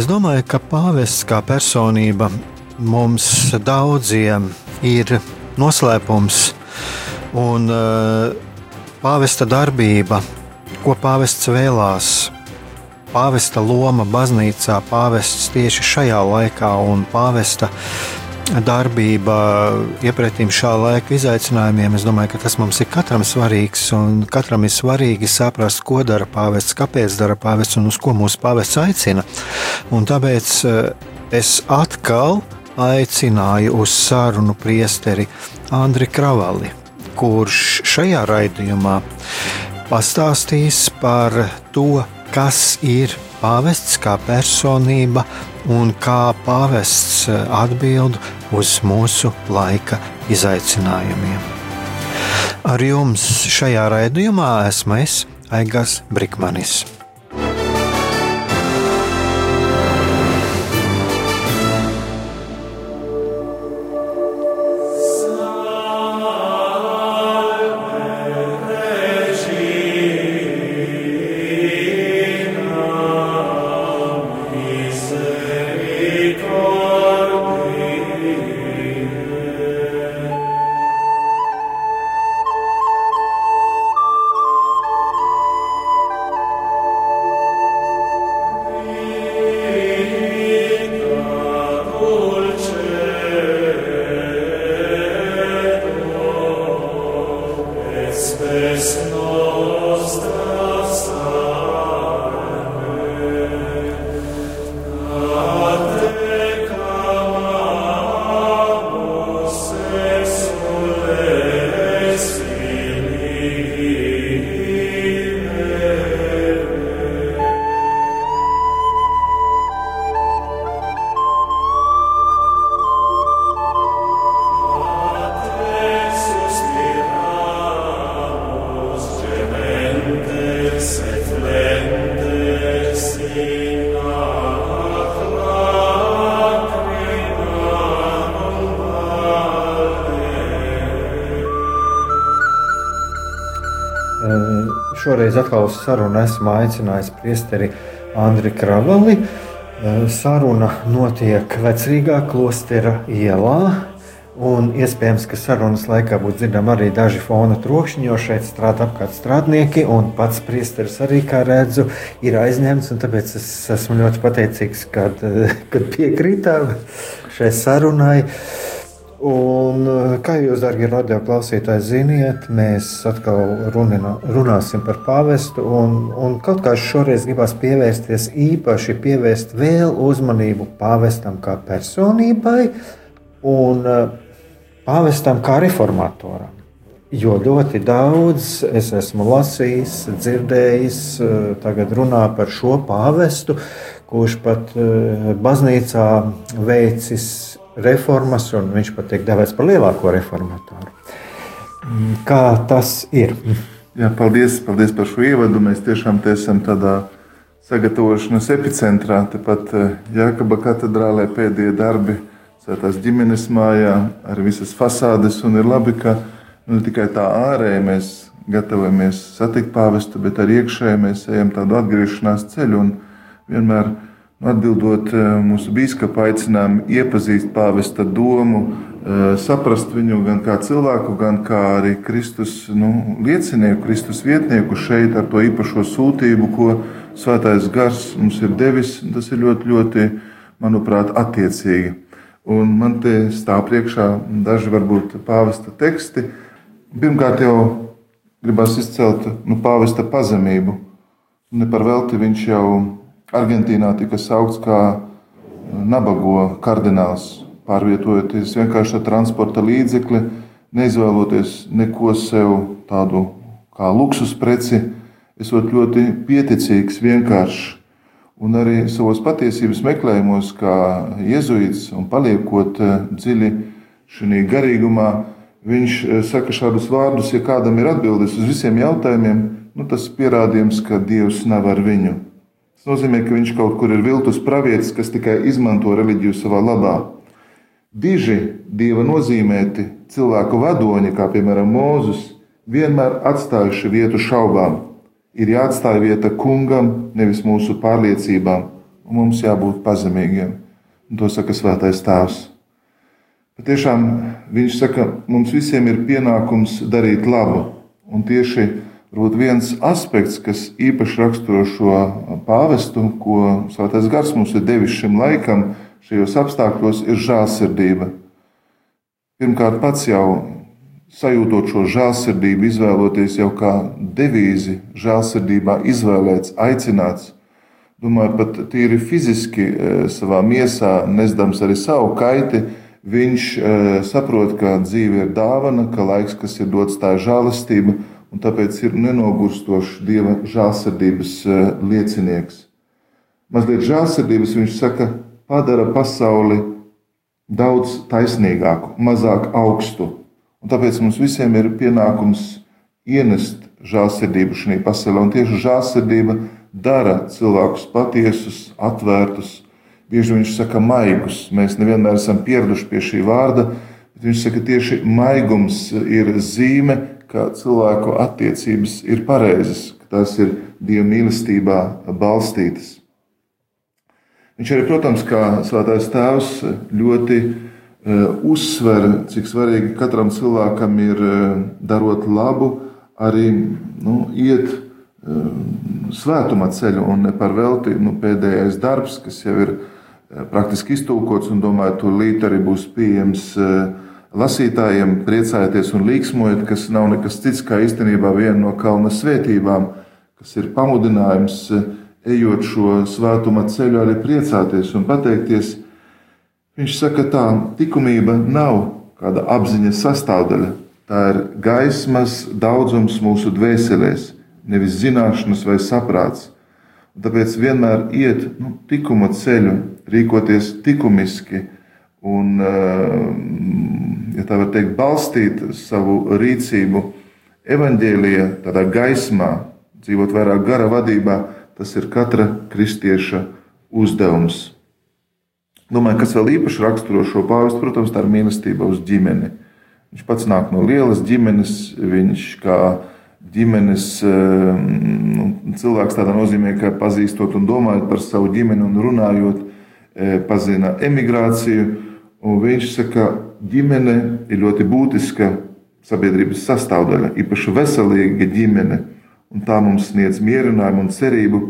Es domāju, ka pāvests kā personība mums daudziem ir noslēpums un uh, pāvesta darbība, ko pāvests vēlās. Pāvesta loma baznīcā, pāvests tieši šajā laikā un pāvesta darbība iepretim šā laika izaicinājumiem. Es domāju, ka tas mums ir katram svarīgs, katram ir svarīgi saprast, ko dara pāvests, kāpēc dara pāvests un uz ko mūsu pāvests aicina. Un tāpēc es atkal aicināju uz sarunu priesteri Andri Kravali, kurš šajā raidījumā pastāstīs par to, kas ir pāvests kā personība un kā pāvests atbild uz mūsu laika izaicinājumiem. Ar jums šajā raidījumā esmu es, Aigars Brikmanis. Uz sarunu esmu aicinājis priesteri Andri Kravali. Saruna notiek Vecrīgā klostera ielā. Un iespējams, ka sarunas laikā būs dzirdami arī daži fona trokšņi, jo šeit strādā apkārt strādnieki, un pats priesteris arī, kā redzu, ir aizņemts. Tāpēc es esmu ļoti pateicīgs, kad, kad piekrītām šai sarunai. Un, kā jūs, darbie radioklausītāji, ziniet, mēs atkal runina, runāsim par pāvestu. Un, un kaut kā šoreiz gribās pievērsties īpaši, pievērst vēl uzmanību pāvestam kā personībai un pāvestam kā reformatoram. Jo ļoti daudz es esmu lasījis, dzirdējis, tagad runā par šo pāvestu, kurš pat baznīcā veicis reformas, un viņš pat tiek devēts par lielāko reformatoru. Kā tas ir? Jā, paldies, paldies par šo ievadu. Mēs tiešām esam tādā sagatavošanas epicentrā, tepat Jākaba katedrālē pēdējie darbi, Svētās ģimenes mājā, ar visas fasādes. Ir labi, ka nu, tikai tā ārēji mēs gatavojamies satikt pāvestu, bet arī iekšēji mēs ejam tādu atgriešanās ceļu. Un vienmēr Atbildot mūsu biskupa aicinājumu, iepazīt pāvesta domu, saprast viņu gan kā cilvēku, gan kā arī Kristus nu, liecinieku, Kristus vietnieku šeit ar to īpašo sūtību, ko Svētais Gars mums ir devis. Tas ir ļoti, ļoti, manuprāt, attiecīgi. Un man te stāv priekšā daži varbūt pāvesta teksti. Pirmkārt, jau gribas izcelt nu, pāvesta pazemību. Ne par velti viņš jau Argentīnā tika saukts kā nabago kardināls, pārvietojoties vienkārši ar transporta līdzekli, neizvēloties neko sev tādu kā luksus preci, esot ļoti pieticīgs, vienkāršs. Un arī savos patiesības meklējumos, kā jēzuīts un paliekot eh, dziļi šajā garīgumā, viņš eh, saka šādus vārdus, ja kādam ir atbildes uz visiem jautājumiem, nu, tas pierādījums, ka Dievs nav ar viņu. Tas nozīmē, ka viņš kaut kur ir viltus pravietis, kas tikai izmanto reliģiju savā labā. Diži dieva nozīmēti cilvēku vadoņi, kā piemēram Mozus, vienmēr atstājuši vietu šaubām ir jāatstāj vieta kungam, nevis mūsu pārliecībām, un mums jābūt pazemīgiem. Un to saka Svētais Tēvs. Patiešām viņš saka, mums visiem ir pienākums darīt labu. Un tieši viens aspekts, kas īpaši raksturo šo pāvestu, ko Svētais Gars mums ir devis šim laikam, šajos apstākļos, ir žēlsirdība. Pirmkārt, pats jau sajūtot šo žēlsirdību, izvēloties jau kā devīzi, žēlsirdībā izvēlēts, aicināts. Domāju, pat tīri fiziski e, savā miesā, nesdams arī savu kaiti, viņš e, saprot, ka dzīve ir dāvana, ka laiks, kas ir dots, tā ir žēlastība, un tāpēc ir nenogurstošs dieva žēlsirdības e, liecinieks. Mazliet žēlsirdības viņš saka, padara pasauli daudz taisnīgāku, mazāk augstu Un tāpēc mums visiem ir pienākums ienest žēlsirdību šajā pasaulē. Un tieši žēlsirdība dara cilvēkus patiesus, atvērtus. Bieži viņš saka, maigus. Mēs nevienmēr esam pieraduši pie šī vārda, bet viņš saka, tieši maigums ir zīme, ka cilvēku attiecības ir pareizas, ka tās ir Dieva mīlestībā balstītas. Viņš arī, protams, kā Svētais Tēvs, ļoti Eh, uzsver, cik svarīgi katram cilvēkam ir eh, darot labu, arī nu, iet eh, svētuma ceļu un ne par velti nu, pēdējais darbs, kas jau ir praktiski iztūkots un domāju, tūlīt arī būs pieejams lasītājiem, priecājieties un līksmojiet, kas nav nekas cits kā īstenībā viena no kalna svētībām, kas ir pamudinājums ejot šo svētuma ceļu arī priecāties un pateikties Viņš saka, tā likumība nav kāda apziņas sastāvdaļa. Tā ir gaismas daudzums mūsu dvēselēs, nevis zināšanas vai saprāts. Un tāpēc vienmēr iet nu, tikuma ceļu, rīkoties likumiski un, eh, ja tā var teikt, balstīt savu rīcību evaņģēlijā, tādā gaismā, dzīvot vairāk gara vadībā, tas ir katra kristieša uzdevums. Domāju, kas vēl īpaši raksturo šo pāvestu, protams, tā ir mīlestība uz ģimeni. Viņš pats nāk no lielas ģimenes, viņš kā ģimenes eh, nu, cilvēks tādā nozīmē, ka pazīstot un domājot par savu ģimeni un runājot, eh, pazina emigrāciju. Viņš saka, ka ģimene ir ļoti būtiska sabiedrības sastāvdaļa, īpaši veselīga ģimene. Un tā mums sniedz mierinājumu un cerību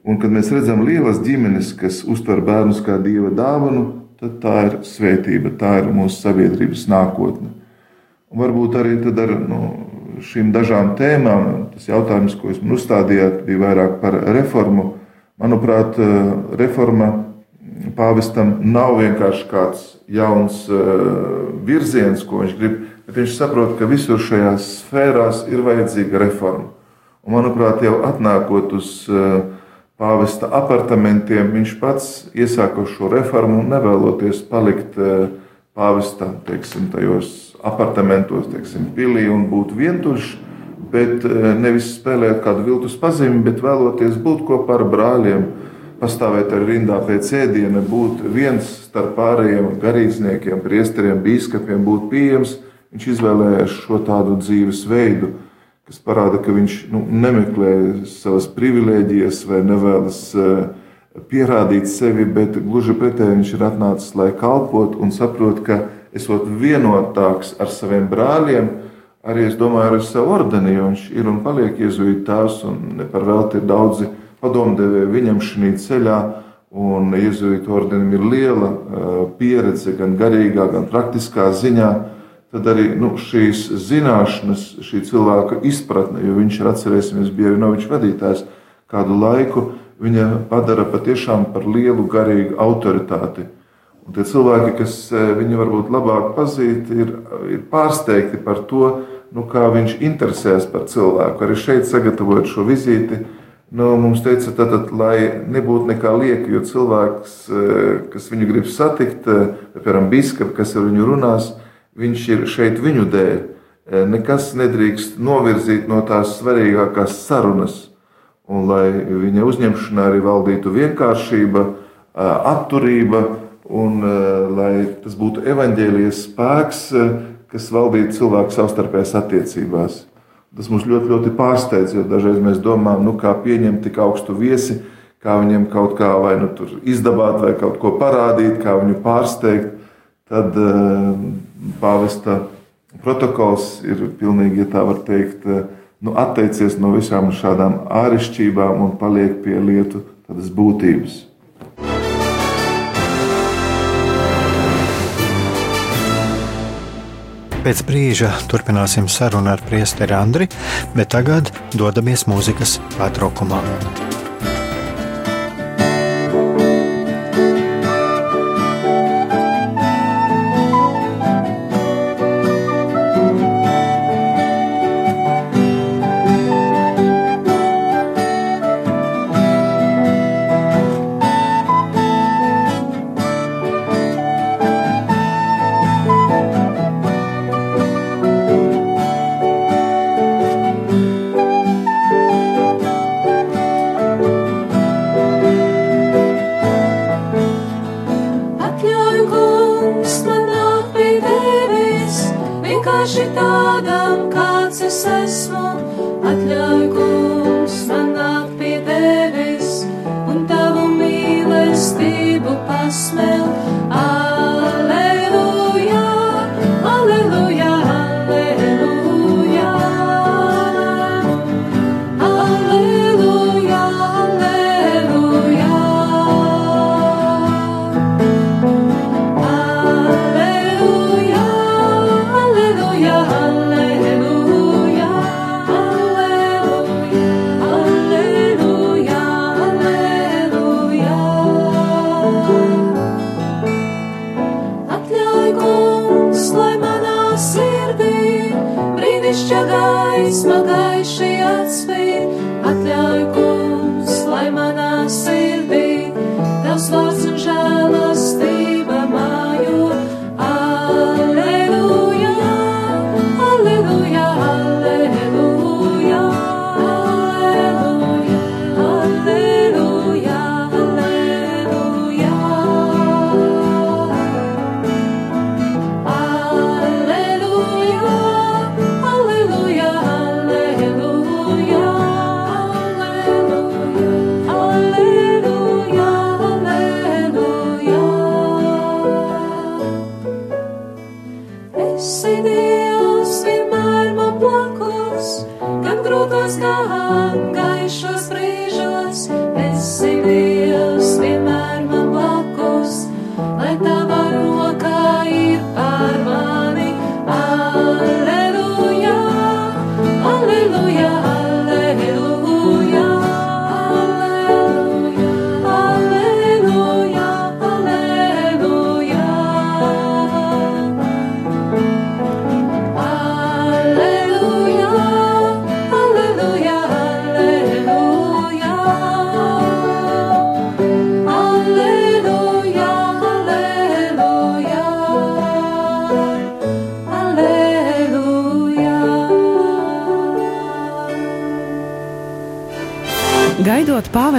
Un, kad mēs redzam lielas ģimenes, kas uztver bērnus kā dieva dāvanu, tad tā ir svētība, tā ir mūsu sabiedrības nākotne. Un varbūt arī ar nu, šīm dažām tēmām, tas jautājums, ko jūs man uzstādījāt, bija vairāk par reformu. Manuprāt, reforma pāvestam nav vienkārši kāds jauns virziens, ko viņš grib, bet viņš saprot, ka visur šajās sfērās ir vajadzīga reforma. Un, manuprāt, jau atnākot uz uh, pāvesta apartamentiem, viņš pats iesāka šo reformu, nevēloties palikt eh, pāvesta teiksim, tajos apartamentos, teiksim, pilī un būt vientuļš, bet eh, nevis spēlēt kādu viltus pazīmi, bet vēloties būt kopā ar brāļiem, pastāvēt ar rindā pēc ēdiena, būt viens starp pārējiem garīdzniekiem, priesteriem, bīskapiem, būt pieejams. Viņš izvēlējās šo tādu dzīves veidu kas parāda, ka viņš nu, nemeklē savas privilēģijas vai nevēlas uh, pierādīt sevi, bet gluži pretēji viņš ir atnācis, lai kalpotu un saprot, ka esot vienotāks ar saviem brāļiem, arī es domāju, ar savu ordeni, jo viņš ir un paliek iezuīt tās, un par velti ir daudzi padomdevēji viņam šī ceļā, Un Jēzus ordenim ir liela pieredze gan garīgā, gan praktiskā ziņā. Tad arī nu, šīs zināšanas, šī cilvēka izpratne, jo viņš ir atcerēsimies, bija arī Novičs vadītājs kādu laiku, viņa padara patiešām par lielu garīgu autoritāti. Un tie cilvēki, kas viņu varbūt labāk pazīst, ir, ir pārsteigti par to, nu, kā viņš interesēs par cilvēku. Arī šeit, sagatavojot šo vizīti, nu, mums teica, tātad, lai nebūtu nekā lieka, jo cilvēks, eh, kas viņu grib satikt, eh, piemēram, biskups, kas ar viņu runās, viņš ir šeit viņu dēļ. Eh, nekas nedrīkst novirzīt no tās svarīgākās sarunas, un lai viņa uzņemšanā arī valdītu vienkāršība, atturība, un lai tas būtu evaņģēlijas spēks, kas valdītu cilvēku savstarpējās attiecībās. Tas mums ļoti, ļoti pārsteidz, jo dažreiz mēs domājam, nu, kā pieņemt tik augstu viesi, kā viņiem kaut kā vai nu izdabāt, vai kaut ko parādīt, kā viņu pārsteigt. Tad uh, pāvesta protokols ir pilnīgi, ja tā var teikt, uh, nu, atteicies no visām šādām āršķirībām un paliek pie lietu būtības. Pēc brīža turpināsim sarunu ar priesteri Andri, bet tagad dodamies mūzikas pārtraukumā.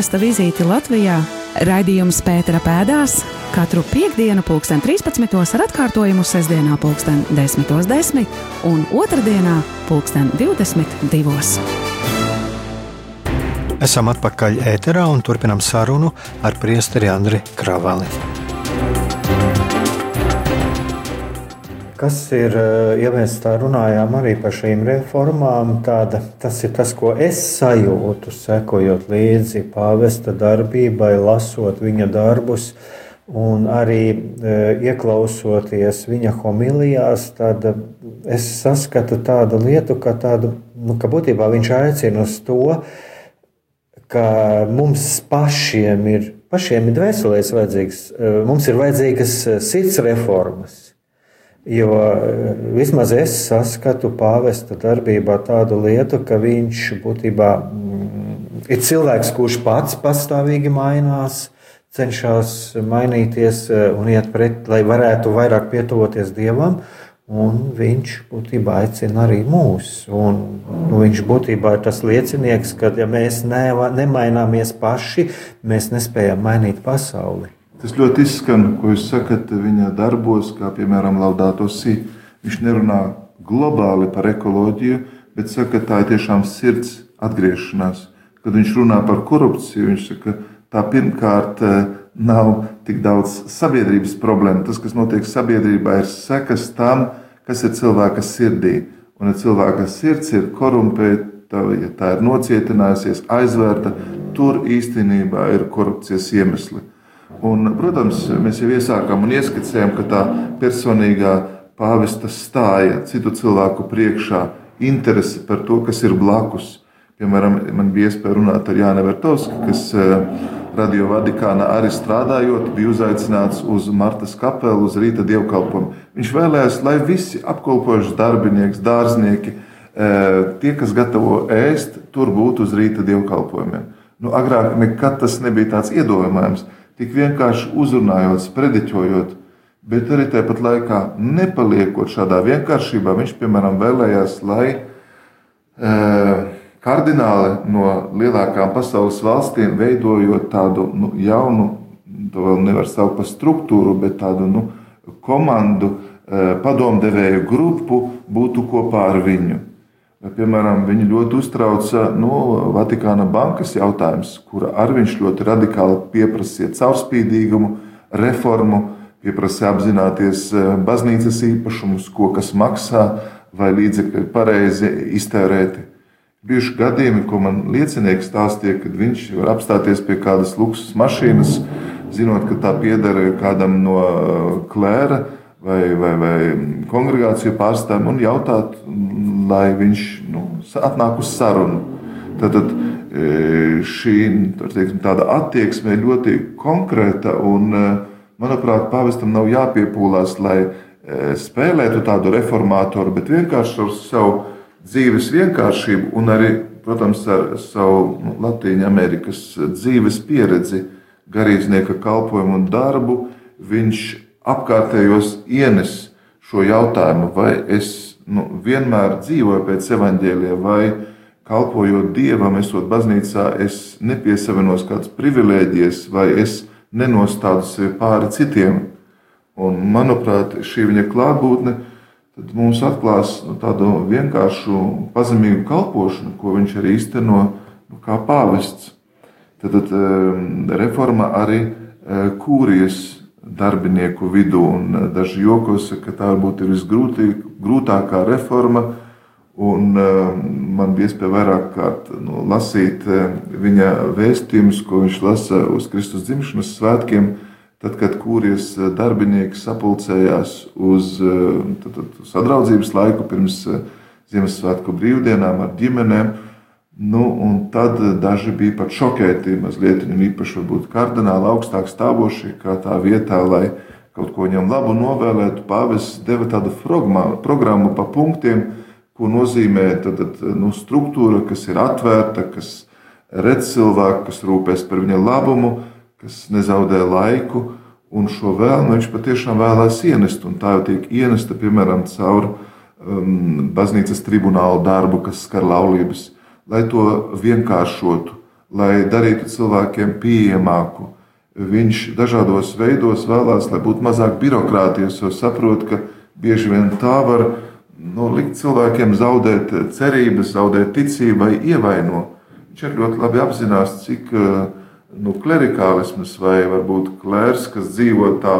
Pāvesta vizīti Latvijā, raidījums Pētera pēdās katru piekdienu, pulksten 13. ar atkārtojumu sestdienā, pulksten 10.10 10, un otrdienā, pulksten 22. Esam atpakaļ ēterā un turpinam sarunu ar priesteri Andri Kravali. Kas ir, eh, ja mēs tā runājām arī par šīm reformām, tāda, tas ir tas, ko es sajūtu, sekojot līdzi pāvesta darbībai, lasot viņa darbus. Un arī e, ieklausoties viņa homilijās, tad es saskatu tādu lietu, ka, tādu, nu, ka būtībā viņš aicina uz to, ka mums pašiem ir, pašiem ir dvēselēs vajadzīgs, e, mums ir vajadzīgas sirds reformas. Jo vismaz es saskatu pāvesta darbībā tādu lietu, ka viņš būtībā mm, ir cilvēks, kurš pats pastāvīgi mainās, cenšas mainīties eh, un iet pret, lai varētu vairāk pietuvoties Dievam. Un viņš būtībā aicina arī mūs. Un, nu, viņš būtībā ir tas liecinieks, ka, ja mēs ne, nemaināmies paši, mēs nespējam mainīt pasauli. Tas ļoti izskan, ko jūs sakat viņa darbos, kā piemēram Laudāto Sī. Viņš nerunā globāli par ekoloģiju, bet saka, ka tā ir tiešām sirds atgriešanās. Kad viņš runā par korupciju, viņš saka, ka tā pirmkārt eh, nav tik daudz sabiedrības problēma. Tas, kas notiek sabiedrībā, ir sekas tam, kas ir cilvēka sirdī. Un, ja cilvēka sirds ir korumpēta, ja tā ir nocietinājusies, aizvērta, tur īstenībā ir korupcijas iemesli. Un, protams, mēs jau iesākām un ieskicējām, ka tā personīgā pāvesta stāja citu cilvēku priekšā, interese par to, kas ir blakus. Piemēram, man bija iespēja runāt ar Jānu Vertovski, kas uh, Radio Vatikāna arī strādājot, bija uzaicināts uz Martas kapelu, uz rīta dievkalpojumu. Viņš vēlējās, lai visi apkalpojuši darbinieki, dārznieki, e, tie, kas gatavo ēst, tur būtu uz rīta dievkalpojumiem. Nu, agrāk nekad tas nebija tāds iedomājams. Tik vienkārši uzrunājot, sprediķojot, bet arī tāpat laikā nepaliekot šādā vienkāršībā, viņš, piemēram, vēlējās, lai uh, kardināli no lielākām pasaules valstīm, veidojot tādu nu, jaunu, to vēl nevar saukt par struktūru, bet tādu nu, komandu, eh, padomdevēju grupu būtu kopā ar viņu. Piemēram, viņi ļoti uztrauca nu, Vatikāna bankas jautājums, kura arī viņš ļoti radikāli pieprasīja caurspīdīgumu, reformu, pieprasīja apzināties eh, baznīcas īpašumus, ko kas maksā, vai līdzekļi pareizi iztērēti. Bijuši gadījumi, ko man liecinieks stāstīja, kad viņš var apstāties pie kādas luksus mašīnas, zinot, ka tā pieder kādam no uh, klēra vai, vai, vai kongregāciju pārstāvjiem, un jautāt, lai viņš nu, atnāk uz sarunu. Tad e, šī teiksim, attieksme ir ļoti konkrēta, un, e, manuprāt, pāvestam nav jāpiepūlās, lai e, spēlētu tādu reformātoru, bet vienkārši ar savu dzīves vienkāršību un arī, protams, ar savu nu, Latvijas Amerikas dzīves pieredzi, garīdznieka kalpošanu un darbu, viņš apkārtējos ienes šo jautājumu, vai es nu, vienmēr dzīvoju pēc evaņģēliem, vai kalpojot dievam, esot baznīcā, es nepiesavinos kādas privilēģijas, vai es nenostādu sevi pāri citiem. Un, manuprāt, šī viņa klātbūtne mums atklās nu, tādu vienkāršu pazemīgu kalpošanu, ko viņš arī īsteno nu, kā pāvests. Tad, tad ehm, reforma arī e, kūrijas darbinieku vidū, un e, daži jokos, ka tā varbūt ir visgrūtākā reforma. Un, ehm, man bija iespēja vairāk kārt nu, lasīt e, viņa vēstījumus, ko viņš lasa uz Kristus dzimšanas svētkiem Tad, kad kūrijas eh, darbinieki sapulcējās uz eh, tad, tad, sadraudzības laiku pirms eh, Ziemassvētku brīvdienām ar ģimenēm, nu, tad daži bija pat šokēti, mazliet īpaši varbūt kardināli augstāk stāvošie, kā tā vietā, lai kaut ko viņam labu novēlētu. Pāvests deva tādu programmu pa punktiem, ko nozīmē tad, tad, nu, struktūra, kas ir atvērta, kas redz cilvēku, kas rūpēs par viņa labumu kas nezaudē laiku, un šo vēlmu viņš patiešām vēlēs ienest. Un tā jau tiek ienesta piemēram caur um, baznīcas tribunālu darbu, kas skar laulības, lai to vienkāršotu, lai darītu cilvēkiem pieejamāku. Viņš dažādos veidos vēlās, lai būtu mazāk birokrātijas, jo saprot, ka bieži vien tā var nu, likt cilvēkiem zaudēt cerības, zaudēt ticību vai ievainot. Viņš arī ļoti labi apzinās, cik uh, nu, klerikālisms vai varbūt klērs, kas dzīvo tā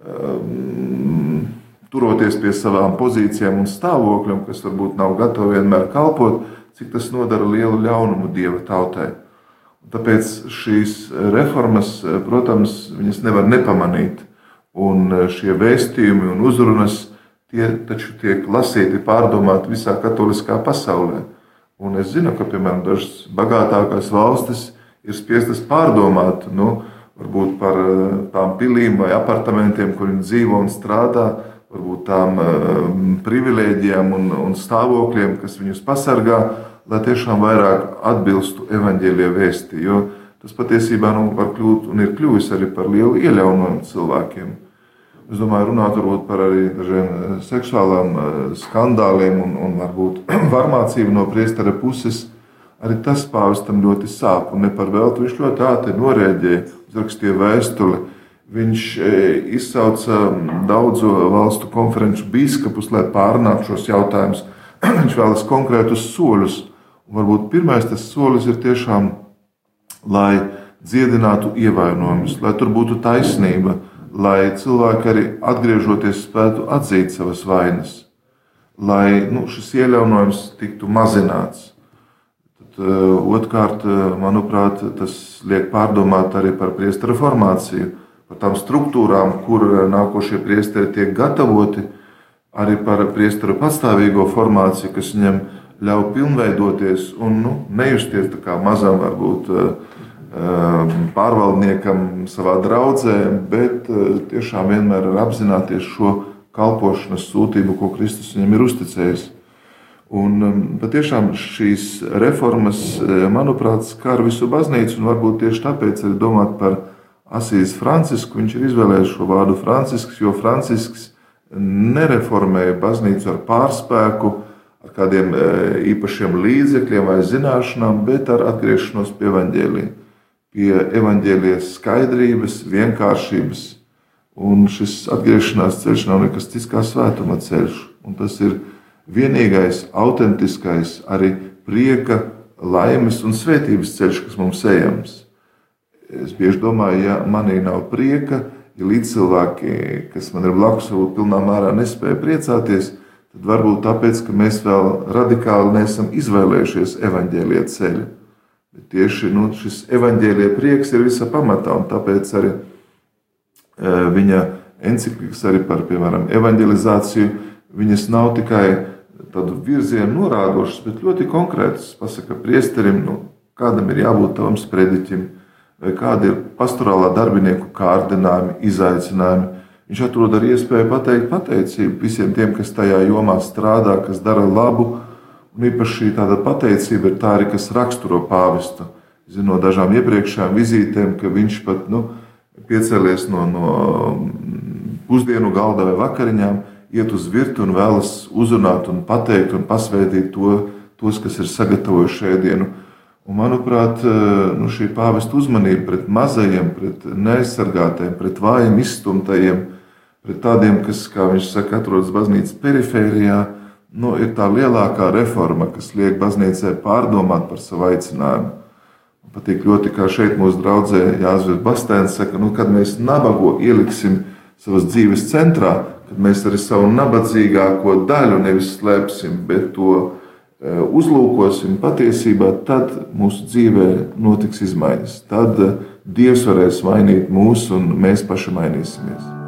um, turoties pie savām pozīcijām un stāvokļiem, kas varbūt nav gatavi vienmēr kalpot, cik tas nodara lielu ļaunumu dieva tautai. Tāpēc šīs reformas, protams, viņas nevar nepamanīt. Un šie vēstījumi un uzrunas tie taču tiek lasīti, pārdomāti visā katoliskā pasaulē. Un es zinu, ka piemēram dažas bagātākās valstis ir spiestas pārdomāt, nu, par tām pilīm vai apartamentiem, kur viņi dzīvo un strādā, varbūt tām um, privilēģijām un, un stāvokļiem, kas viņus pasargā, lai tiešām vairāk atbilstu evaņģēlie vēsti. Jo tas patiesībā nu, var kļūt un ir kļuvis arī par lielu ieļaunumu cilvēkiem. Es domāju, runāt par arī dažiem uh, seksuālām uh, skandāliem un, un varbūt varmācību no priestera puses. Arī tas pāvestam ļoti sāp, un ne par velti viņš ļoti ātri norēģēja, uzrakstīja vēstuli Viņš e, izsauca daudzu valstu konferenču biskupus, lai pārunātu šos jautājumus. Viņš vēlas konkrētus soļus. Un varbūt pirmais tas solis ir tiešām, lai dziedinātu ievainojumus, lai tur būtu taisnība, lai cilvēki arī atgriežoties spētu atzīt savas vainas, lai nu, šis iejaunojums tiktu mazināts. Tad, uh, Otrkārt, manuprāt, tas liek pārdomāt arī par priesteru formāciju par tām struktūrām, kur eh, nākošie priesteri tiek gatavoti, arī par priesteru patstāvīgo formāciju, kas viņam ļauj pilnveidoties un nu, nejusties tā kā mazam, varbūt eh, eh, pārvaldniekam savā draudzē, bet tiešām vienmēr apzināties šo kalpošanas sūtību, ko Kristus viņam ir uzticējis. Un patiešām šīs reformas, manuprāt, skar visu baznīcu, un varbūt tieši tāpēc arī domāt par Asīs Francisku. Viņš ir izvēlējies šo vārdu Francisks, jo Francisks nereformēja baznīcu ar pārspēku, ar kādiem e, īpašiem līdzekļiem vai zināšanām, bet ar atgriešanos pie evaņģēlīja, pie evaņģēlijas skaidrības, vienkāršības. Un šis atgriešanās ceļš nav nekas cits kā svētuma ceļš. Un tas ir vienīgais, autentiskais, arī prieka, laimes un svētības ceļš, kas mums ejams. Es bieži domāju, ja manī nav prieka, ja līdzcilvēki, kas man ir blakus, varbūt pilnā mērā nespēja priecāties, tad varbūt tāpēc, ka mēs vēl radikāli neesam izvēlējušies evaņģēlīja ceļu. Bet tieši nu, šis evaņģēlīja prieks ir visa pamatā, un tāpēc arī e, viņa encyklikas arī par, piemēram, evanģelizāciju, viņas nav tikai tādu virzienu norādošas, bet ļoti konkrētas. Pasaka priesterim, nu, kādam ir jābūt tavam sprediķim, vai kādi ir pastorālā darbinieku kārdinājumi, izaicinājumi. Viņš atrod arī iespēju pateikt pateicību visiem tiem, kas tajā jomā strādā, kas dara labu. Un īpaši tāda pateicība ir tā arī, kas raksturo pāvestu. Zinu no dažām iepriekšējām vizītēm, ka viņš pat nu, piecēlies no, no pusdienu galda vai vakariņām, iet uz virtuvi un vēlas uzrunāt, un pateikt un pasvētīt to, tos, kas ir sagatavojuši šēdienu. Un, manuprāt, eh, nu, šī pāvesta uzmanība pret mazajiem, pret neaizsargātajiem, pret vājiem, izstumtajiem, pret tādiem, kas, kā viņš saka, atrodas baznīcas perifērijā, nu, ir tā lielākā reforma, kas liek baznīcai pārdomāt par savu aicinājumu. Patīk ļoti, kā šeit mūsu draudzē Jānis Bastēns saka, nu, kad mēs nabago ieliksim savas dzīves centrā, kad mēs arī savu nabadzīgāko daļu nevis slēpsim, bet to Eh, uzlūkosim patiesībā, tad mūsu dzīvē notiks izmaiņas. Tad eh, Dievs varēs mainīt mūs, un mēs paši mainīsimies.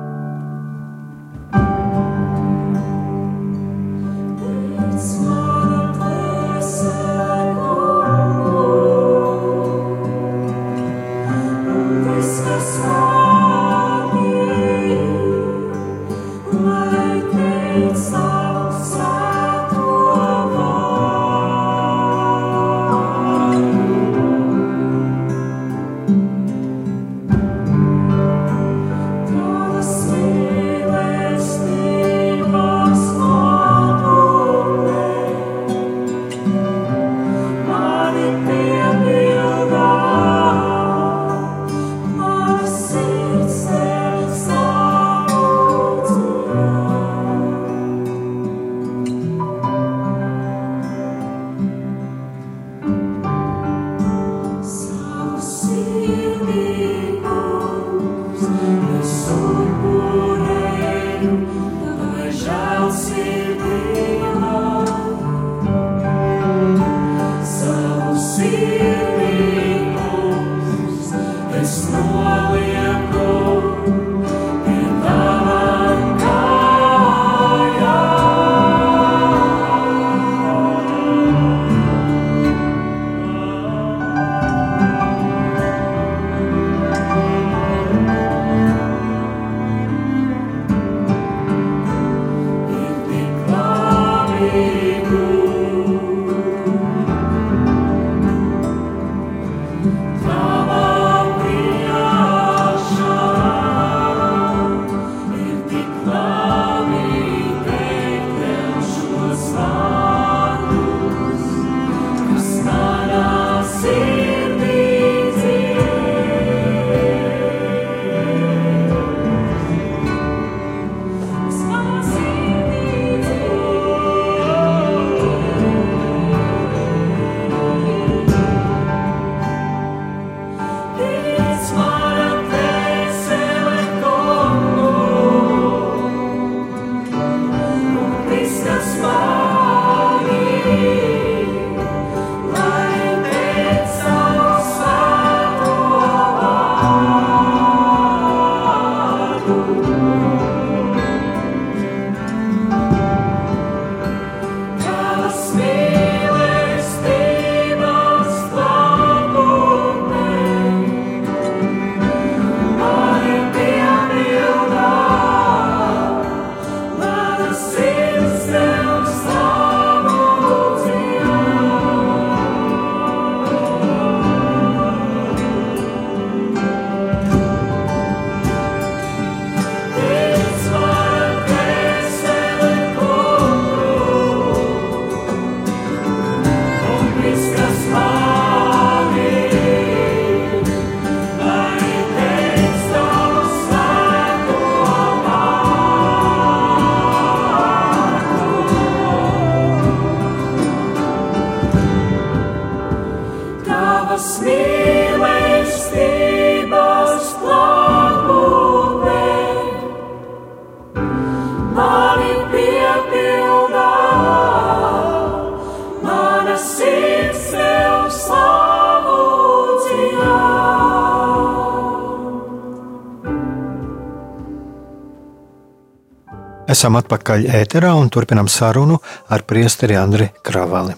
Esam atpakaļ ēterā un turpinam sarunu ar priesteri Andri Kravali.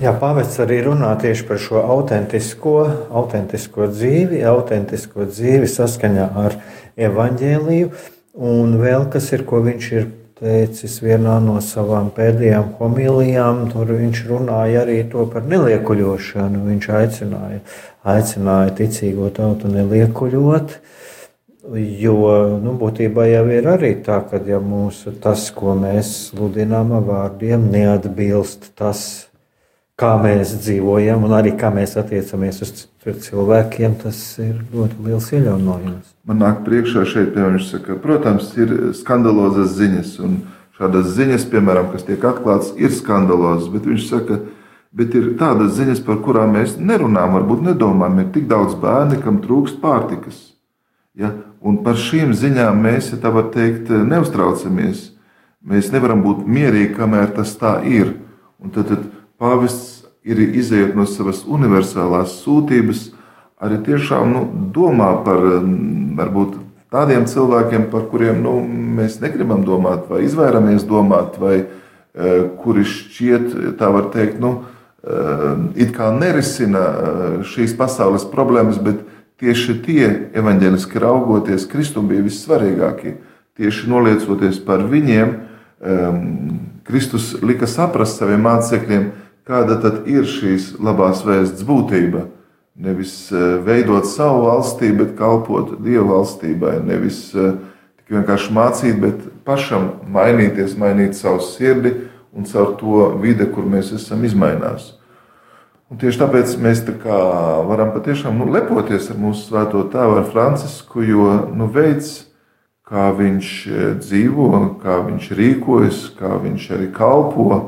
Jā, pāvests arī runā tieši par šo autentisko, autentisko dzīvi, autentisko dzīvi saskaņā ar evaņģēliju. Un vēl kas ir, ko viņš ir teicis vienā no savām pēdējām homilijām, tur viņš runāja arī par neliekuļošanu. Viņš aicināja aicināja ticīgo tautu neliekuļot. Jo nu, būtībā jau ir arī tā, ka ja mūsu tas, ko mēs sludinām ar vārdiem, neatbilst tas, kā mēs dzīvojam un arī kā mēs attiecamies uz cilvēkiem, tas ir ļoti liels iejaunojums. Man nāk priekšā šeit, piemēram, saka, protams, ir skandalozas ziņas, un šādas ziņas, piemēram, kas tiek atklātas, ir skandalozas, bet viņš saka, ka Bet ir tādas ziņas, par kurām mēs nerunājam, varbūt nedomājam. Ir tik daudz bērnu, kam trūkst pārtikas. Ja? Un par šīm ziņām mēs, ja tā var teikt, neuztraucamies. Mēs nevaram būt mierīgi, kamēr tas tā ir. Un tad, tad pāvests ir izējot no savas universālās sūtības, arī tiešām nu, domā par varbūt tādiem cilvēkiem, par kuriem nu, mēs negribam domāt, vai izvairamies domāt, vai uh, kuri šķiet, tā var teikt, nu, Ehm, it kā nerisina eh, šīs pasaules problēmas, bet tieši tie evaņģēliski raugoties, Kristum bija vissvarīgākie. Tieši noliecoties par viņiem, Kristus lika saprast saviem mācekļiem, kāda tad ir šīs labās vēsts būtība. Nevis eh, veidot savu valstību, bet kalpot Dieva valstībai. Nevis eh, tikai vienkārši mācīt, bet pašam mainīties, mainīt savu sirdi un caur to vide, kur mēs esam, izmainās. Un tieši tāpēc mēs tā varam patiešām nu, lepoties ar mūsu svēto tēvu, ar Francisku, jo nu, veids, kā viņš e, dzīvo, kā viņš rīkojas, kā viņš arī kalpo,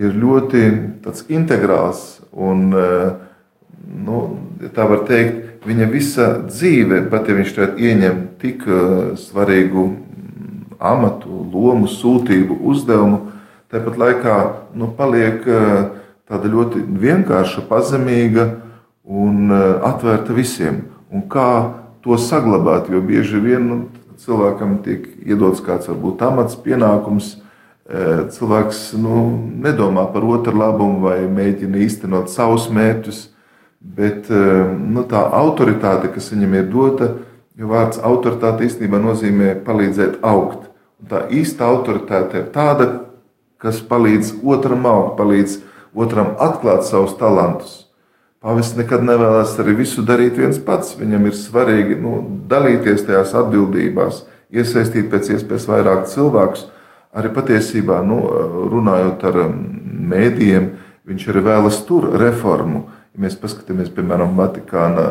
ir ļoti integrāls. Un, e, nu, tā var teikt, viņa visa dzīve, pat ja viņš ieņem tik svarīgu amatu, lomu, sūtību, uzdevumu, tāpat laikā nu, paliek tāda ļoti vienkārša, pazemīga un atvērta visiem. Un kā to saglabāt, jo bieži vien nu, cilvēkam tiek iedots kāds varbūt amats, pienākums. Cilvēks nu, nedomā par otru labumu vai mēģina īstenot savus mērķus, bet nu, tā autoritāte, kas viņam ir dota, jo vārds autoritāte īstenībā nozīmē palīdzēt augt. Un tā īsta autoritāte ir tāda, kas palīdz otram augt, palīdz otram atklāt savus talantus. Pāvests nekad nevēlas arī visu darīt viens pats. Viņam ir svarīgi nu, dalīties tajās atbildībās, iesaistīt pēc iespējas vairāk cilvēkus. Arī patiesībā, nu, runājot ar mēdījiem, viņš arī vēlas tur reformu. Ja mēs paskatāmies, piemēram, Vatikāna,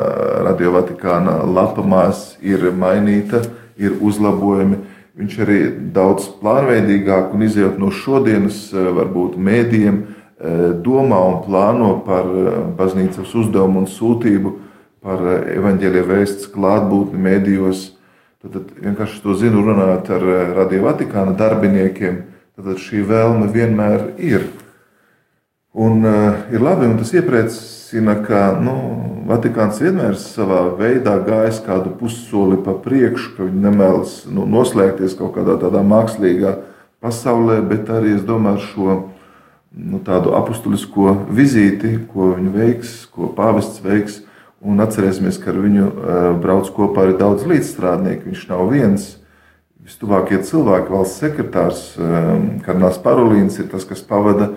Radio Vatikāna lapamās ir mainīta, ir uzlabojumi Viņš arī daudz plānveidīgāk un izjūt no šodienas, eh, varbūt mēdījiem, eh, domā un plāno par eh, baznīcas uzdevumu un sūtību, par evaņģēlīja vēsts klātbūtni mēdījos. Tad vienkārši to zinu, runājot ar Radio Vatikāna darbiniekiem, tad šī vēlme vienmēr ir. Un uh, ir labi, un tas iepriecina, ka nu, Vatikāns vienmēr savā veidā gājis kādu pussoli pa priekšu, ka viņi nemēlas nu, noslēgties kaut kādā tādā mākslīgā pasaulē, bet arī es domāju ar šo nu, tādu apustulisko vizīti, ko viņi veiks, ko pāvests veiks. Un atcerēsimies, ka ar viņu uh, brauc kopā arī daudz līdzstrādnieku. Viņš nav viens. Vistuvākie cilvēki, valsts sekretārs, um, Karnās Parolīns ir tas, kas pavada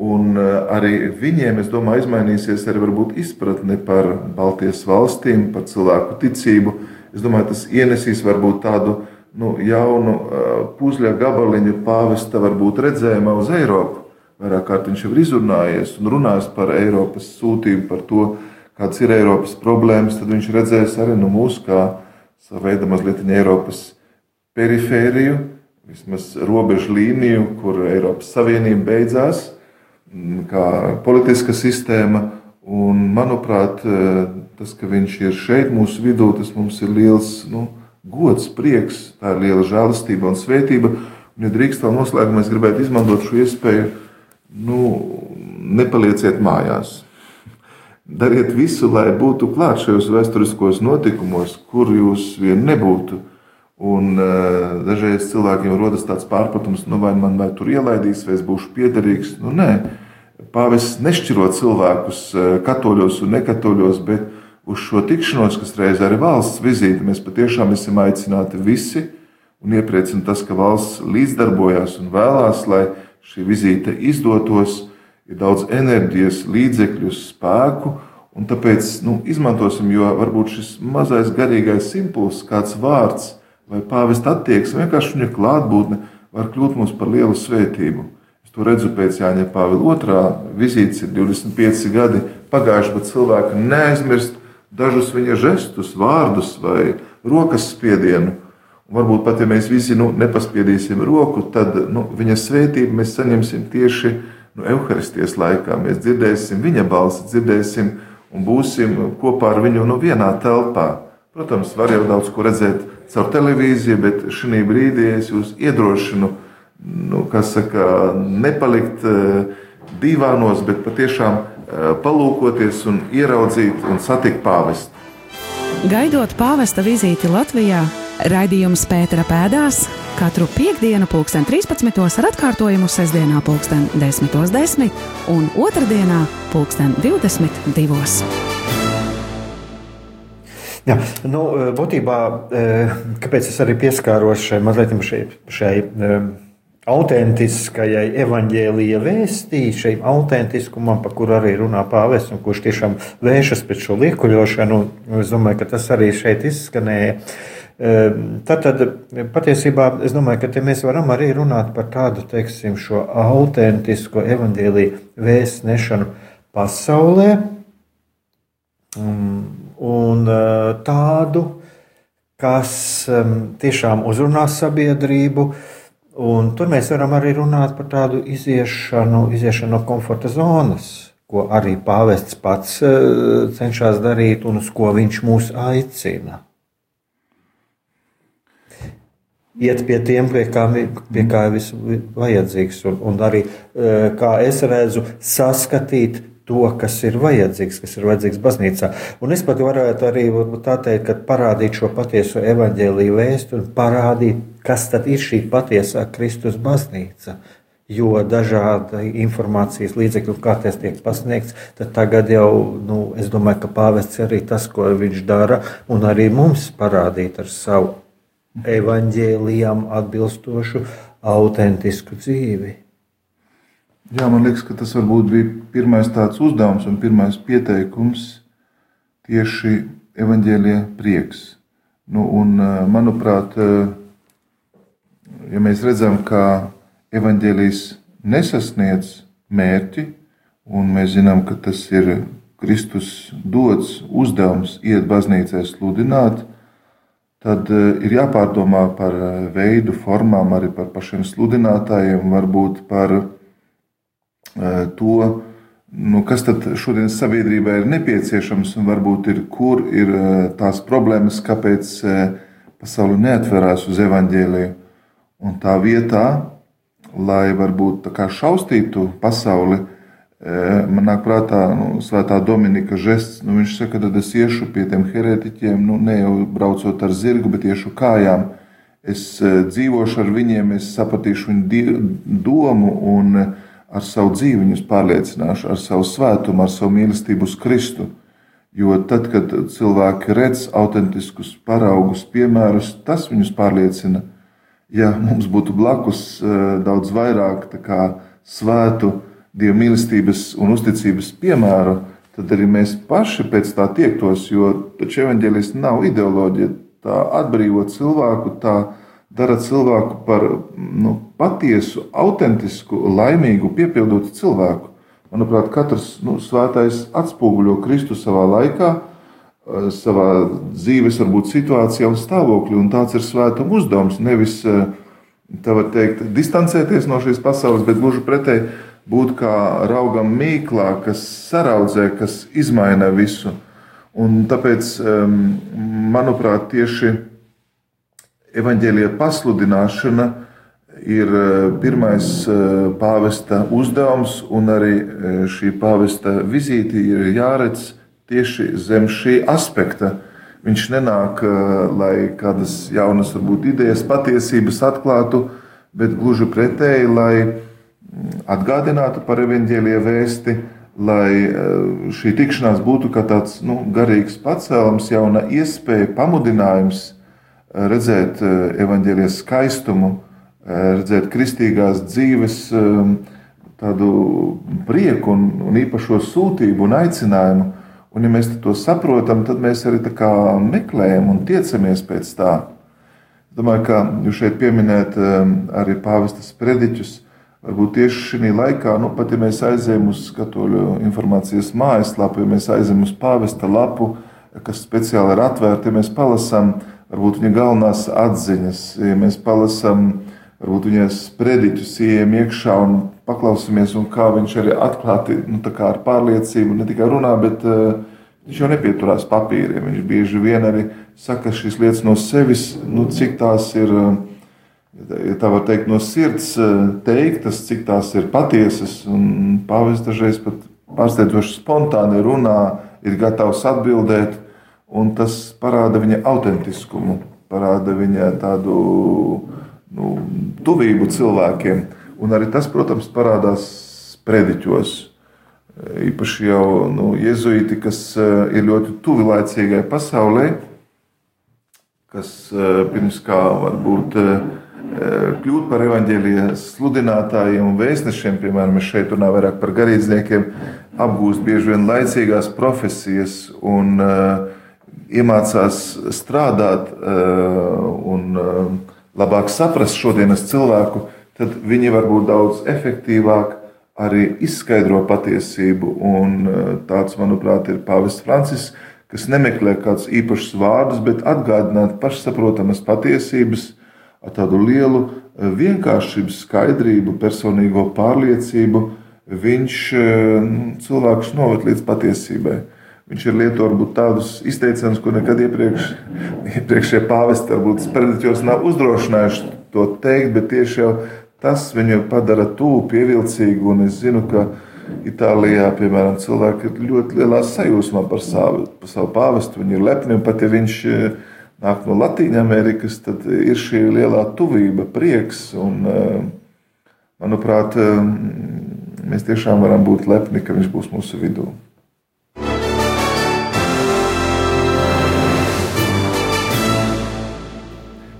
Un eh, arī viņiem, es domāju, izmainīsies arī izpratne par Baltijas valstīm, par cilvēku ticību. Es domāju, tas ienesīs varbūt tādu nu, jaunu puzļa gabaliņu pāvesta varbūt redzējumā uz Eiropu. Vairāk kārt viņš jau ir izrunājies un runājis par Eiropas sūtību, par to, kādas ir Eiropas problēmas. Tad viņš redzēs arī nu, mūsu kā savu veidu mazliet Eiropas perifēriju, vismaz robežu līniju, kur Eiropas Savienība beidzās kā politiska sistēma. Un, manuprāt, e, tas, ka viņš ir šeit mūsu vidū, tas mums ir liels nu, gods, prieks, tā ir liela žēlastība un svētība. Un, ja drīkst vēl noslēgumā, es gribētu izmantot šo iespēju, nu, nepalieciet mājās. Dariet visu, lai būtu klāt šajos vēsturiskos notikumos, kur jūs vien nebūtu. Un, uh, dažreiz cilvēkiem rodas tāds pārpratums, nu, vai man vai tur ielaidīs, vai es būšu piederīgs. Nu, nē, Pāvests nešķiro cilvēkus eh, katoļos un nekatoļos, bet uz šo tikšanos, kas reiz arī valsts vizīte, mēs patiešām esam aicināti visi. Un iepriecina tas, ka valsts līdzdarbojās un vēlās, lai šī vizīte izdotos, ir daudz enerģijas, līdzekļu, spēku. Un tāpēc nu, izmantosim, jo varbūt šis mazais garīgais impulss, kāds vārds vai pāvesta attieksme, vienkārši viņa klātbūtne var kļūt mums par lielu svētību. To redzu pēc Jāņa Pāvila otrā vizītes, ir 25 gadi pagājuši, bet cilvēki neaizmirst dažus viņa žestus, vārdus vai rokas spiedienu. Un varbūt pat, ja mēs visi nu, nepaspiedīsim roku, tad nu, viņa svētību mēs saņemsim tieši nu, evaharistijas laikā. Mēs dzirdēsim viņa balsi, dzirdēsim un būsim kopā ar viņu nu, vienā telpā. Protams, var jau daudz ko redzēt caur televīziju, bet šī brīdī es jūs iedrošinu nu, saka, nepalikt eh, divānos, bet patiešām eh, palūkoties un ieraudzīt un satikt pāvestu. Gaidot pāvesta vizīti Latvijā, raidījums Pētera pēdās katru piekdienu, pulksten 13. ar atkārtojumu sestdienā, pulksten 10.10 10 un otrdienā, pulksten 22. Jā, nu, būtībā, eh, kāpēc es arī pieskāros šai mazliet šai, šai autentiskajai evaņģēlīja vēstī, šim autentiskumam, par kuru arī runā pāvests, un kurš tiešām vēršas pēc šo liekuļošanu. Es domāju, ka tas arī šeit izskanēja. Ehm, tad, tad patiesībā es domāju, ka mēs varam arī runāt par tādu teiksim, šo autentisko evaņģēlīju vēstu nešanu pasaulē um, un uh, tādu, kas um, tiešām uzrunā sabiedrību, uh, Un tur mēs varam arī runāt par tādu iziešanu, iziešanu no komforta zonas, ko arī pāvests pats uh, cenšas darīt un uz ko viņš mūs aicina. Iet pie tiem, pie kā, pie kā ir vajadzīgs, un, un arī, uh, kā es redzu, saskatīt to, kas ir vajadzīgs, kas ir vajadzīgs baznīcā. Un es pat varētu arī teikt, ka parādīt šo patieso evaņģēlīju vēstu un parādīt, kas tad ir šī patiesā Kristus baznīca. Jo dažādi informācijas līdzekļi, kā tas tiek pasniegts, tad tagad jau, nu, es domāju, ka pāvests arī tas, ko viņš dara, un arī mums parādīt ar savu evaņģēlijam atbilstošu, autentisku dzīvi. Jā, man liekas, ka tas varbūt bija pirmais tāds uzdevums un pirmais pieteikums tieši evaņģēlīja prieks. Nu, un, eh, manuprāt, eh, ja mēs redzam, ka evaņģēlījis nesasniedz mērķi, un mēs zinām, ka tas ir Kristus dots uzdevums iet baznīcā sludināt, tad eh, ir jāpārdomā par veidu, formām, arī par pašiem sludinātājiem, varbūt par to, nu, kas tad šodienas sabiedrībai ir nepieciešams un varbūt ir, kur ir tās problēmas, kāpēc pasaule neatverās uz evaņģēliju. Un tā vietā, lai varbūt šaustītu pasauli, man nāk prātā nu, Svētā Dominika žests. Nu, viņš saka, tad es iešu pie tiem heretiķiem, nu, ne jau braucot ar zirgu, bet iešu kājām. Es dzīvošu ar viņiem, es sapratīšu viņu domu un ar savu dzīvi viņus pārliecināšu, ar savu svētumu, ar savu mīlestību uz Kristu. Jo tad, kad cilvēki redz autentiskus paraugus, piemērus, tas viņus pārliecina. Ja mums būtu blakus eh, daudz vairāk svētu dievu mīlestības un uzticības piemēru, tad arī mēs paši pēc tā tiektos, jo taču evaņģēlis nav ideoloģija, tā atbrīvo cilvēku, tā dara cilvēku par nu, patiesu, autentisku, laimīgu, piepildotu cilvēku. Manuprāt, katrs nu, svētais atspoguļo Kristu savā laikā, savā dzīves, varbūt situācijā un stāvoklī. Un tāds ir svētuma uzdevums. Nevis, eh, tā var teikt, distancēties no šīs pasaules, bet gluži pretēji būt kā raugam mīklā, kas saraudzē, kas izmaina visu. Un tāpēc, manuprāt, tieši evaņģēlīja pasludināšana ir e, pirmais pāvesta uzdevums, un arī šī pāvesta vizīte ir jāredz tieši zem šī aspekta. Viņš nenāk, lai kādas jaunas, varbūt idejas, patiesības atklātu, bet gluži pretēji, lai atgādinātu par evaņģēlīja vēsti, lai šī tikšanās būtu kā tāds nu, garīgs pacēlums, jauna iespēja, pamudinājums redzēt eh, evaņģēlijas skaistumu, eh, redzēt kristīgās dzīves eh, tādu prieku un, un īpašo sūtību un aicinājumu. Un, ja mēs to saprotam, tad mēs arī meklējam un tiecamies pēc tā. Es domāju, ka jūs šeit pieminējat arī pāvestas prediķus. Varbūt tieši šī laikā, nu, pat ja mēs aizējām uz katoļu informācijas mājaslapu, ja mēs aizējām uz pāvesta lapu, kas speciāli ir atvērta, ja mēs palasām varbūt viņa galvenās atziņas, ja mēs palasām, varbūt viņas prediķus, ieejam iekšā un paklausāmies, un kā viņš arī atklāti, nu, ar pārliecību, ne tikai runā, bet uh, viņš jau nepieturās papīriem. Viņš bieži vien arī saka šīs lietas no sevis, nu, cik tās ir. Ja tā var teikt, no sirds eh, teiktas, cik tās ir patiesas. Pāvis dažreiz pat pārsteidzoši spontāni runā, ir gatavs atbildēt. Un tas parāda viņa autentiskumu, parāda viņa tādu nu, tuvību cilvēkiem. Un arī tas, protams, parādās prediķos. Īpaši jau nu, jēzuīti, kas eh, ir ļoti tuvi laicīgai pasaulē, kas eh, pirms kā varbūt eh, kļūt par evaņģēlijas sludinātājiem un vēstnešiem, piemēram, mēs šeit runājam vairāk par garīdzniekiem, apgūst bieži vien laicīgās profesijas un uh, iemācās strādāt eh, un eh, labāk saprast šodienas cilvēku, tad viņi var būt daudz efektīvāk arī izskaidro patiesību. Un eh, tāds, manuprāt, ir Pāvests Francis, kas nemeklē kādus īpašus vārdus, bet atgādināt pašsaprotamas patiesības ar tādu lielu vienkāršību, skaidrību, personīgo pārliecību, viņš cilvēkus noved līdz patiesībai. Viņš ir lietojis varbūt tādus izteicienus, ko nekad iepriekš, iepriekšējie pāvesti varbūt sprediķos nav uzdrošinājuši to teikt, bet tieši jau tas viņu padara tuvu, pievilcīgu. Un es zinu, ka Itālijā, piemēram, cilvēki ir ļoti lielā sajūsmā par savu, par savu pāvestu. Viņi ir lepni, un pat ja viņš eh, nāk no Latvijas Amerikas, tad ir šī lielā tuvība, prieks. Un, eh, manuprāt, eh, mēs tiešām varam būt lepni, ka viņš būs mūsu vidū.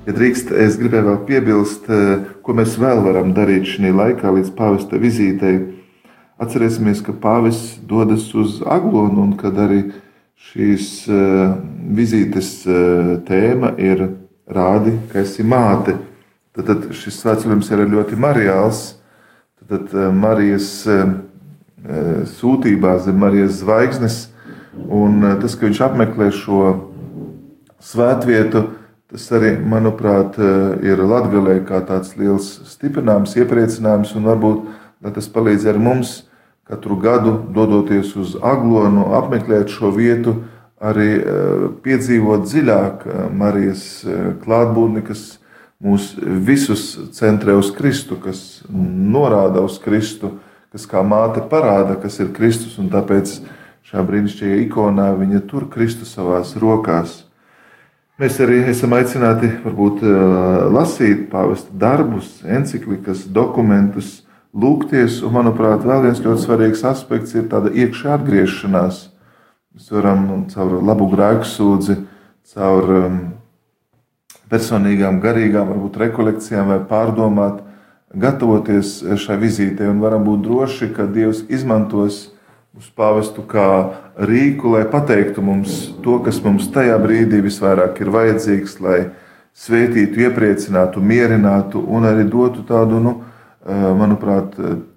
Ja drīkst, es gribēju vēl piebilst, ko mēs vēl varam darīt šajā laikā līdz pāvesta vizītei. Atcerēsimies, ka pāvis dodas uz Aglonu un kad arī šīs uh, vizītes uh, tēma ir rādi, ka esi māte. Tad, tad šis svētceļojums ir ļoti marijāls. Tad, tad Marijas sūtībā zem Marijas zvaigznes un tas, ka viņš apmeklē šo svētvietu, tas arī, manuprāt, ir Latgalē kā tāds liels stiprinājums, iepriecinājums un varbūt tas palīdz arī mums katru gadu dodoties uz Aglonu, apmeklēt šo vietu, arī eh, piedzīvot dziļāk eh, Marijas eh, klātbūtni, kas mūs visus centrē uz Kristu, kas norāda uz Kristu, kas kā māte parāda, kas ir Kristus, un tāpēc šajā brīnišķīgajā ikonā viņa tur Kristu savās rokās. Mēs arī esam aicināti varbūt lasīt pāvesta darbus, enciklikas, dokumentus, lūgties. Un, manuprāt, vēl viens ļoti svarīgs aspekts ir tāda iekšā atgriešanās. Mēs varam caur labu grēku sūdzi, caur um, personīgām, garīgām, varbūt rekolekcijām vai pārdomāt, gatavoties šai vizītei un varam būt droši, ka Dievs izmantos mūsu pāvestu kā rīku, lai pateiktu mums to, kas mums tajā brīdī visvairāk ir vajadzīgs, lai svētītu, iepriecinātu, mierinātu un arī dotu tādu nu, Eh, manuprāt,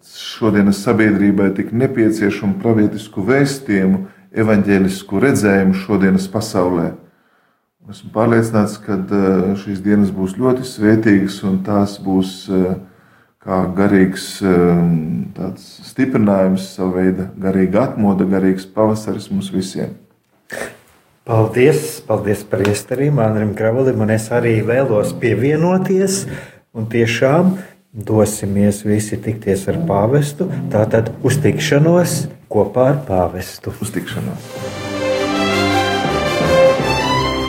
šodienas sabiedrībai tik nepieciešamu pravietisku vēstījumu, evaņģēlisku redzējumu šodienas pasaulē. Esmu pārliecināts, ka eh, šīs dienas būs ļoti svētīgas un tās būs eh, kā garīgs stiprinājums, sava veida garīga atmoda, garīgs pavasaris mums visiem. Paldies, paldies par iesterību Andrim Kravalim, un es arī vēlos pievienoties. Un tiešām dosimies visi tikties ar pāvestu. Tātad uz tikšanos kopā ar pāvestu. Uz tikšanos.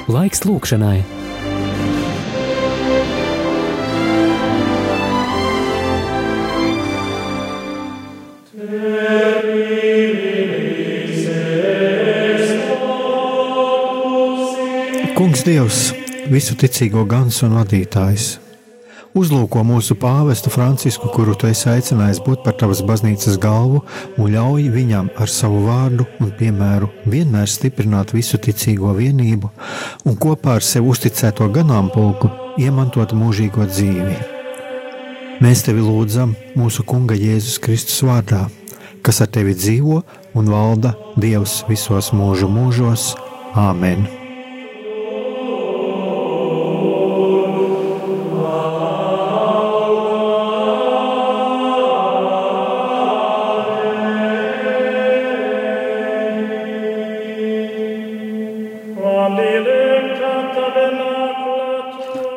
Laiks lūkšanai. Kungs Dievs, visu ticīgo gans un vadītājs Uzlūko mūsu pāvestu Francisku, kuru tu esi aicinājis būt par tavas baznīcas galvu, un ļauj viņam ar savu vārdu un piemēru vienmēr stiprināt visu ticīgo vienību un kopā ar sev uzticēto ganāmpulku iemantot mūžīgo dzīvi. Mēs tevi lūdzam mūsu Kunga Jēzus Kristus vārdā, kas ar tevi dzīvo un valda Dievs visos mūžu mūžos. Āmen!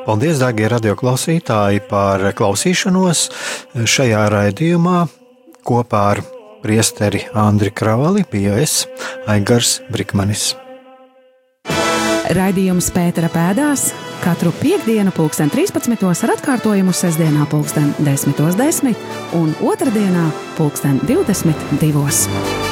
Paldies, darbie radioklausītāji, par klausīšanos šajā raidījumā kopā ar priesteri Andri Kravali, bija es, Aigars Brikmanis. Raidījums Pētera pēdās katru piekdienu, pulksten 13. ar atkārtojumu sestdienā, pulksten 10.10 10 un otrdienā, pulksten 22.